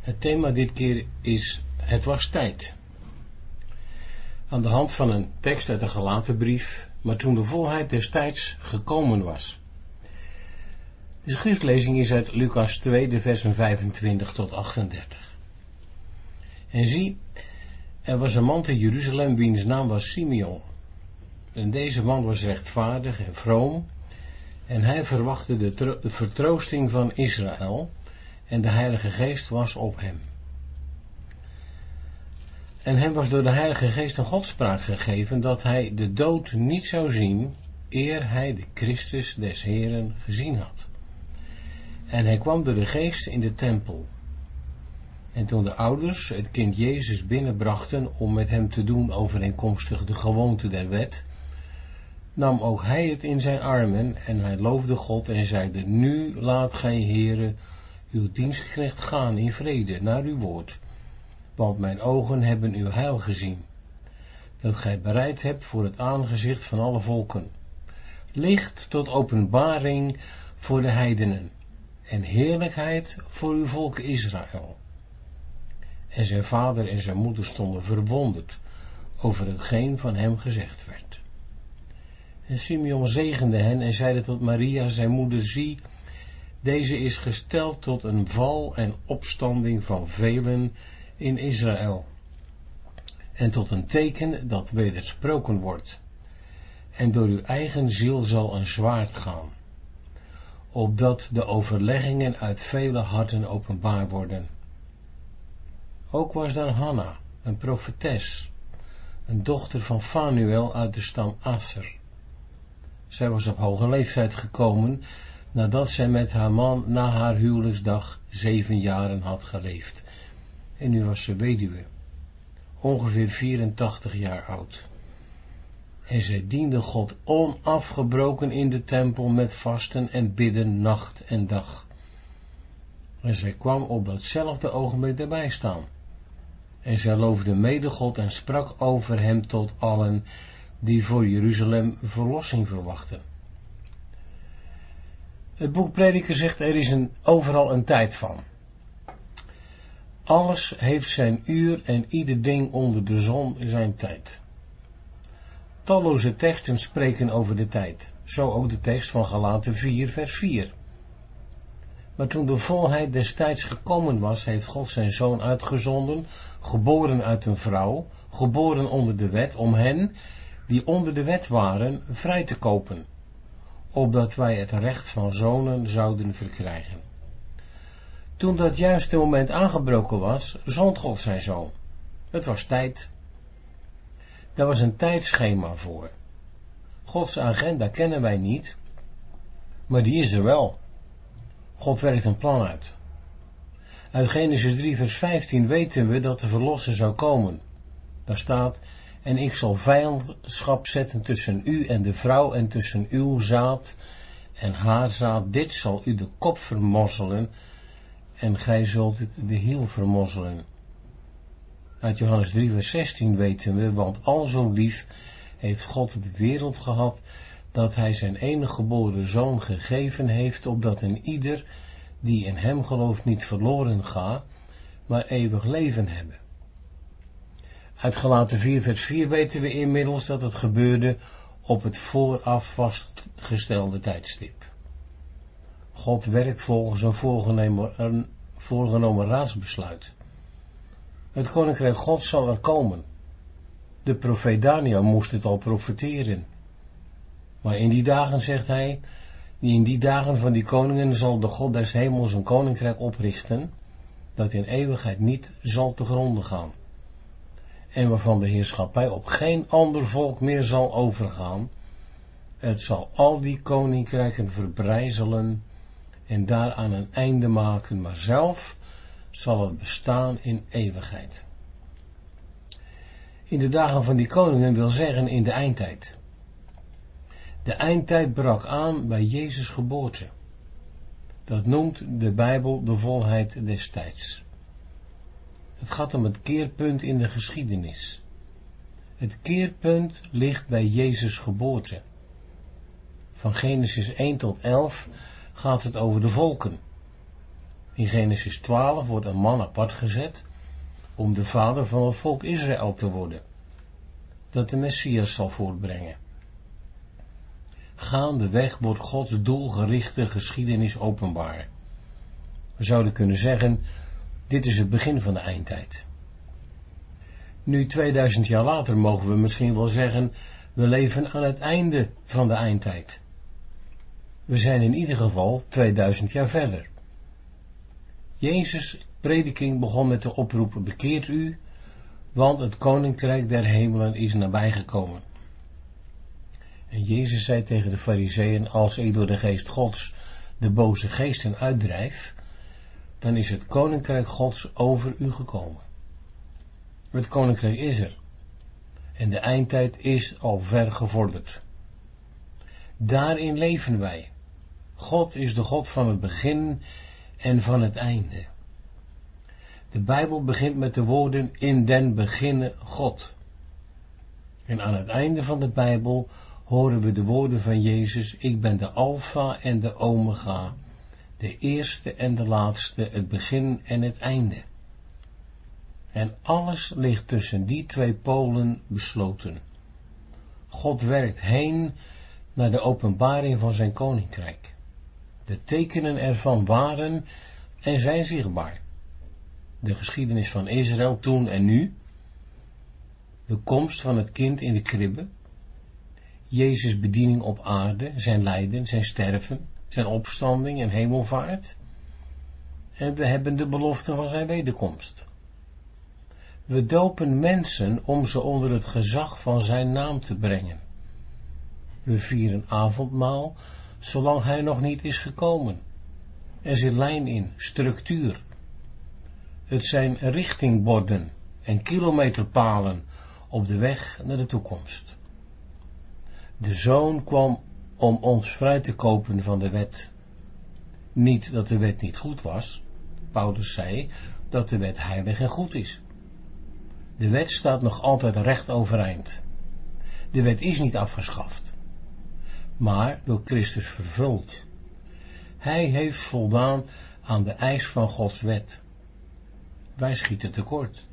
Het thema dit keer is Het was tijd. Aan de hand van een tekst uit de gelaten brief, maar toen de volheid des tijds gekomen was. De schriftlezing is uit Lucas 2, de versen 25 tot 38. En zie, er was een man te Jeruzalem wiens naam was Simeon. En deze man was rechtvaardig en vroom, en hij verwachtte de, de vertroosting van Israël, en de Heilige Geest was op hem. En hem was door de Heilige Geest een godspraak gegeven dat hij de dood niet zou zien, eer hij de Christus des Heren gezien had. En hij kwam door de Geest in de tempel. En toen de ouders het kind Jezus binnenbrachten om met hem te doen overeenkomstig de gewoonte der wet, nam ook hij het in zijn armen en hij loofde God en zeide, nu laat gij, heren, uw dienstknecht gaan in vrede naar uw woord, want mijn ogen hebben uw heil gezien, dat gij bereid hebt voor het aangezicht van alle volken, licht tot openbaring voor de heidenen, en heerlijkheid voor uw volk Israël. En zijn vader en zijn moeder stonden verwonderd over hetgeen van hem gezegd werd. En Simeon zegende hen en zeide tot Maria, zijn moeder, zie, deze is gesteld tot een val en opstanding van velen in Israël. En tot een teken dat wedersproken wordt. En door uw eigen ziel zal een zwaard gaan. Opdat de overleggingen uit vele harten openbaar worden. Ook was daar Hanna, een profetes, een dochter van Fanuel uit de stam Aser. Zij was op hoge leeftijd gekomen nadat zij met haar man na haar huwelijksdag zeven jaren had geleefd. En nu was ze weduwe, ongeveer 84 jaar oud. En zij diende God onafgebroken in de tempel met vasten en bidden nacht en dag. En zij kwam op datzelfde ogenblik erbij staan. En zij loofde mede God en sprak over hem tot allen die voor Jeruzalem verlossing verwachten. Het boek Prediker zegt er is een, overal een tijd van. Alles heeft zijn uur en ieder ding onder de zon zijn tijd. Talloze teksten spreken over de tijd, zo ook de tekst van Galaten 4 vers 4. Maar toen de volheid des tijds gekomen was, heeft God zijn zoon uitgezonden, geboren uit een vrouw, geboren onder de wet, om hen, die onder de wet waren, vrij te kopen opdat wij het recht van zonen zouden verkrijgen. Toen dat juiste moment aangebroken was, zond God zijn zoon. Het was tijd. Daar was een tijdschema voor. Gods agenda kennen wij niet, maar die is er wel. God werkt een plan uit. Uit Genesis 3 vers 15 weten we dat de verlosser zou komen. Daar staat, en ik zal vijandschap zetten tussen u en de vrouw en tussen uw zaad en haar zaad. Dit zal u de kop vermozzelen en gij zult het de hiel vermozzelen. Uit Johannes 3 vers 16 weten we, want al zo lief heeft God de wereld gehad, dat hij zijn enige geboren zoon gegeven heeft, opdat een ieder die in hem gelooft niet verloren gaat, maar eeuwig leven hebben. Uit gelaten 4 vers 4 weten we inmiddels dat het gebeurde op het vooraf vastgestelde tijdstip. God werkt volgens een voorgenomen, raadsbesluit. Het koninkrijk God zal er komen. De profeet Daniel moest het al profeteren. Maar in die dagen, zegt hij, in die dagen van die koningen zal de God des hemels een koninkrijk oprichten, dat in eeuwigheid niet zal te gronden gaan en waarvan de heerschappij op geen ander volk meer zal overgaan. Het zal al die koninkrijken verbrijzelen en daaraan een einde maken, maar zelf zal het bestaan in eeuwigheid. In de dagen van die koningen wil zeggen in de eindtijd. De eindtijd brak aan bij Jezus' geboorte. Dat noemt de Bijbel de volheid des tijds. Het gaat om het keerpunt in de geschiedenis. Het keerpunt ligt bij Jezus' geboorte. Van Genesis 1 tot 11 gaat het over de volken. In Genesis 12 wordt een man apart gezet om de vader van het volk Israël te worden, dat de Messias zal voortbrengen. Gaandeweg wordt Gods doelgerichte geschiedenis openbaar. We zouden kunnen zeggen, dit is het begin van de eindtijd. Nu 2000 jaar later mogen we misschien wel zeggen, we leven aan het einde van de eindtijd. We zijn in ieder geval 2000 jaar verder. Jezus' prediking begon met de oproep, bekeert u, want het koninkrijk der hemelen is nabijgekomen. En Jezus zei tegen de fariseeën, als ik door de geest gods de boze geesten uitdrijf, dan is het koninkrijk gods over u gekomen. Het koninkrijk is er. En de eindtijd is al ver gevorderd. Daarin leven wij. God is de God van het begin en van het einde. De Bijbel begint met de woorden in den beginnen God. En aan het einde van de Bijbel horen we de woorden van Jezus, ik ben de Alpha en de Omega, de eerste en de laatste, het begin en het einde. En alles ligt tussen die twee polen besloten. God werkt heen naar de openbaring van zijn koninkrijk. De tekenen ervan waren en zijn zichtbaar. De geschiedenis van Israël toen en nu, de komst van het kind in de kribbe, Jezus' bediening op aarde, zijn lijden, zijn sterven, zijn opstanding en hemelvaart. En we hebben de belofte van zijn wederkomst. We dopen mensen om ze onder het gezag van zijn naam te brengen. We vieren avondmaal, zolang hij nog niet is gekomen. Er zit lijn in, structuur. Het zijn richtingborden en kilometerpalen op de weg naar de toekomst. De zoon kwam om ons vrij te kopen van de wet. Niet dat de wet niet goed was. Paulus zei dat de wet heilig en goed is. De wet staat nog altijd recht overeind. De wet is niet afgeschaft, maar door Christus vervuld. Hij heeft voldaan aan de eis van Gods wet. Wij schieten tekort.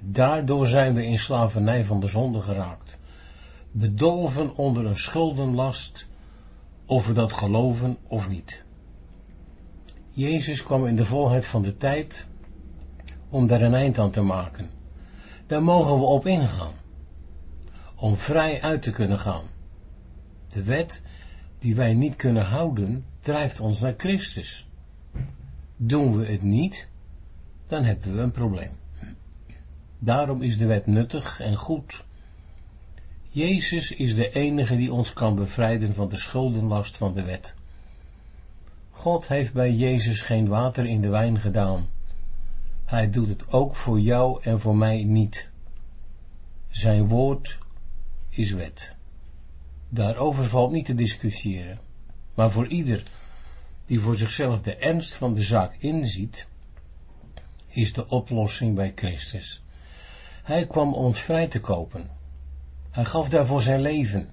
Daardoor zijn we in slavernij van de zonde geraakt bedolven onder een schuldenlast, of we dat geloven of niet. Jezus kwam in de volheid van de tijd om daar een eind aan te maken. Daar mogen we op ingaan, om vrij uit te kunnen gaan. De wet die wij niet kunnen houden, drijft ons naar Christus. Doen we het niet, dan hebben we een probleem. Daarom is de wet nuttig en goed Jezus is de enige die ons kan bevrijden van de schuldenlast van de wet. God heeft bij Jezus geen water in de wijn gedaan. Hij doet het ook voor jou en voor mij niet. Zijn woord is wet. Daarover valt niet te discussiëren. Maar voor ieder die voor zichzelf de ernst van de zaak inziet, is de oplossing bij Christus. Hij kwam ons vrij te kopen. Hij gaf daarvoor zijn leven.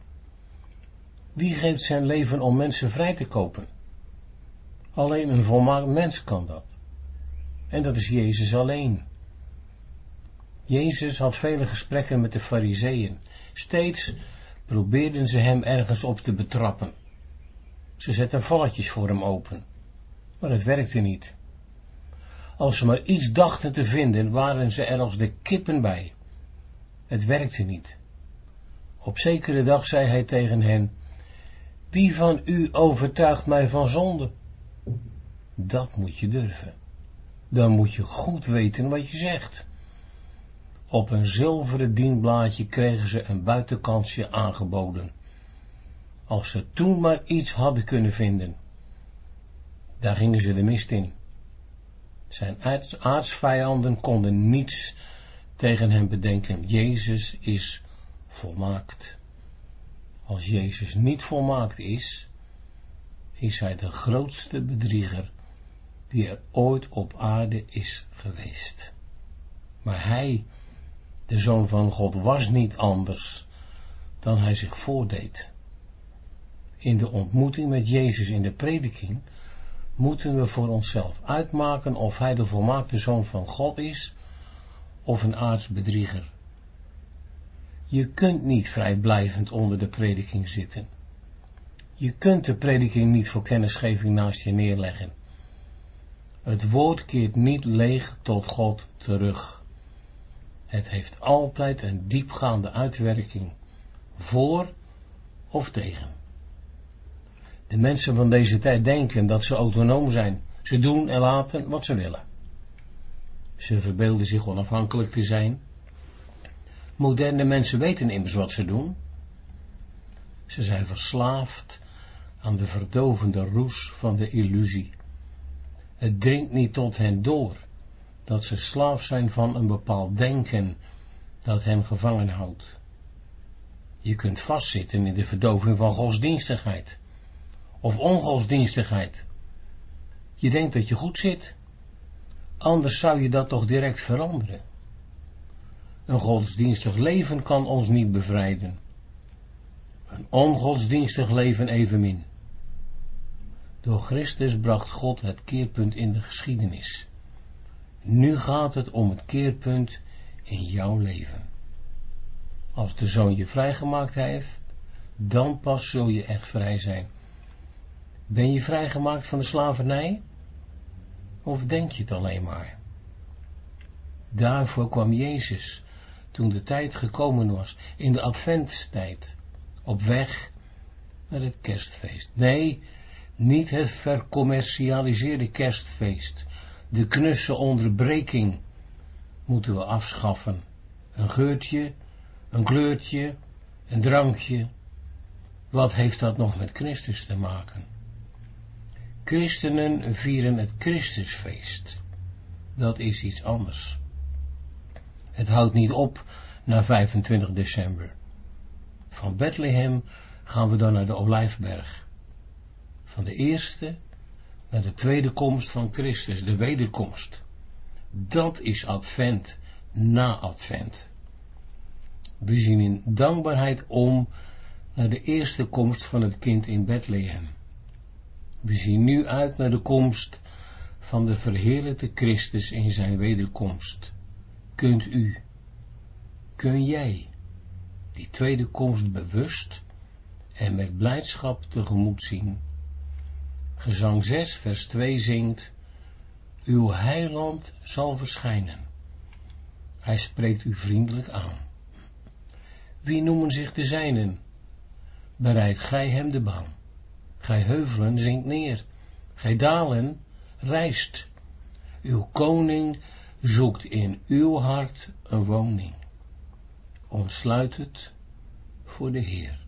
Wie geeft zijn leven om mensen vrij te kopen? Alleen een volmaakt mens kan dat. En dat is Jezus alleen. Jezus had vele gesprekken met de fariseeën. Steeds probeerden ze hem ergens op te betrappen. Ze zetten valletjes voor hem open. Maar het werkte niet. Als ze maar iets dachten te vinden, waren ze er als de kippen bij. Het werkte niet. Op zekere dag zei hij tegen hen, wie van u overtuigt mij van zonde? Dat moet je durven. Dan moet je goed weten wat je zegt. Op een zilveren dienblaadje kregen ze een buitenkansje aangeboden. Als ze toen maar iets hadden kunnen vinden. Daar gingen ze de mist in. Zijn aartsvijanden konden niets tegen hem bedenken. Jezus is volmaakt. Als Jezus niet volmaakt is, is hij de grootste bedrieger die er ooit op aarde is geweest. Maar hij, de Zoon van God, was niet anders dan hij zich voordeed. In de ontmoeting met Jezus in de prediking moeten we voor onszelf uitmaken of hij de volmaakte zoon van God is of een aartsbedrieger. Je kunt niet vrijblijvend onder de prediking zitten. Je kunt de prediking niet voor kennisgeving naast je neerleggen. Het woord keert niet leeg tot God terug. Het heeft altijd een diepgaande uitwerking, voor of tegen. De mensen van deze tijd denken dat ze autonoom zijn. Ze doen en laten wat ze willen. Ze verbeelden zich onafhankelijk te zijn. Moderne mensen weten immers wat ze doen. Ze zijn verslaafd aan de verdovende roes van de illusie. Het dringt niet tot hen door dat ze slaaf zijn van een bepaald denken dat hen gevangen houdt. Je kunt vastzitten in de verdoving van godsdienstigheid of ongodsdienstigheid. Je denkt dat je goed zit, anders zou je dat toch direct veranderen. Een godsdienstig leven kan ons niet bevrijden. Een ongodsdienstig leven evenmin. Door Christus bracht God het keerpunt in de geschiedenis. Nu gaat het om het keerpunt in jouw leven. Als de zoon je vrijgemaakt heeft, dan pas zul je echt vrij zijn. Ben je vrijgemaakt van de slavernij? Of denk je het alleen maar? Daarvoor kwam Jezus, toen de tijd gekomen was, in de adventstijd, op weg naar het kerstfeest. Nee, niet het vercommercialiseerde kerstfeest, de knusse onderbreking moeten we afschaffen. Een geurtje, een kleurtje, een drankje. Wat heeft dat nog met Christus te maken? Christenen vieren het Christusfeest. Dat is iets anders. Het houdt niet op na 25 december. Van Bethlehem gaan we dan naar de Olijfberg. Van de eerste naar de tweede komst van Christus, de wederkomst. Dat is advent, na advent. We zien in dankbaarheid om naar de eerste komst van het kind in Bethlehem. We zien nu uit naar de komst van de verheerlijkte Christus in zijn wederkomst. Kunt u, kun jij, die tweede komst bewust en met blijdschap tegemoet zien? Gezang 6, vers 2 zingt, Uw heiland zal verschijnen. Hij spreekt u vriendelijk aan. Wie noemen zich de zijnen? Bereid gij hem de baan. Gij heuvelen zinkt neer. Gij dalen rijst. Uw koning zoekt in uw hart een woning. Ontsluit het voor de Heer.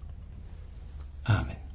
Amen.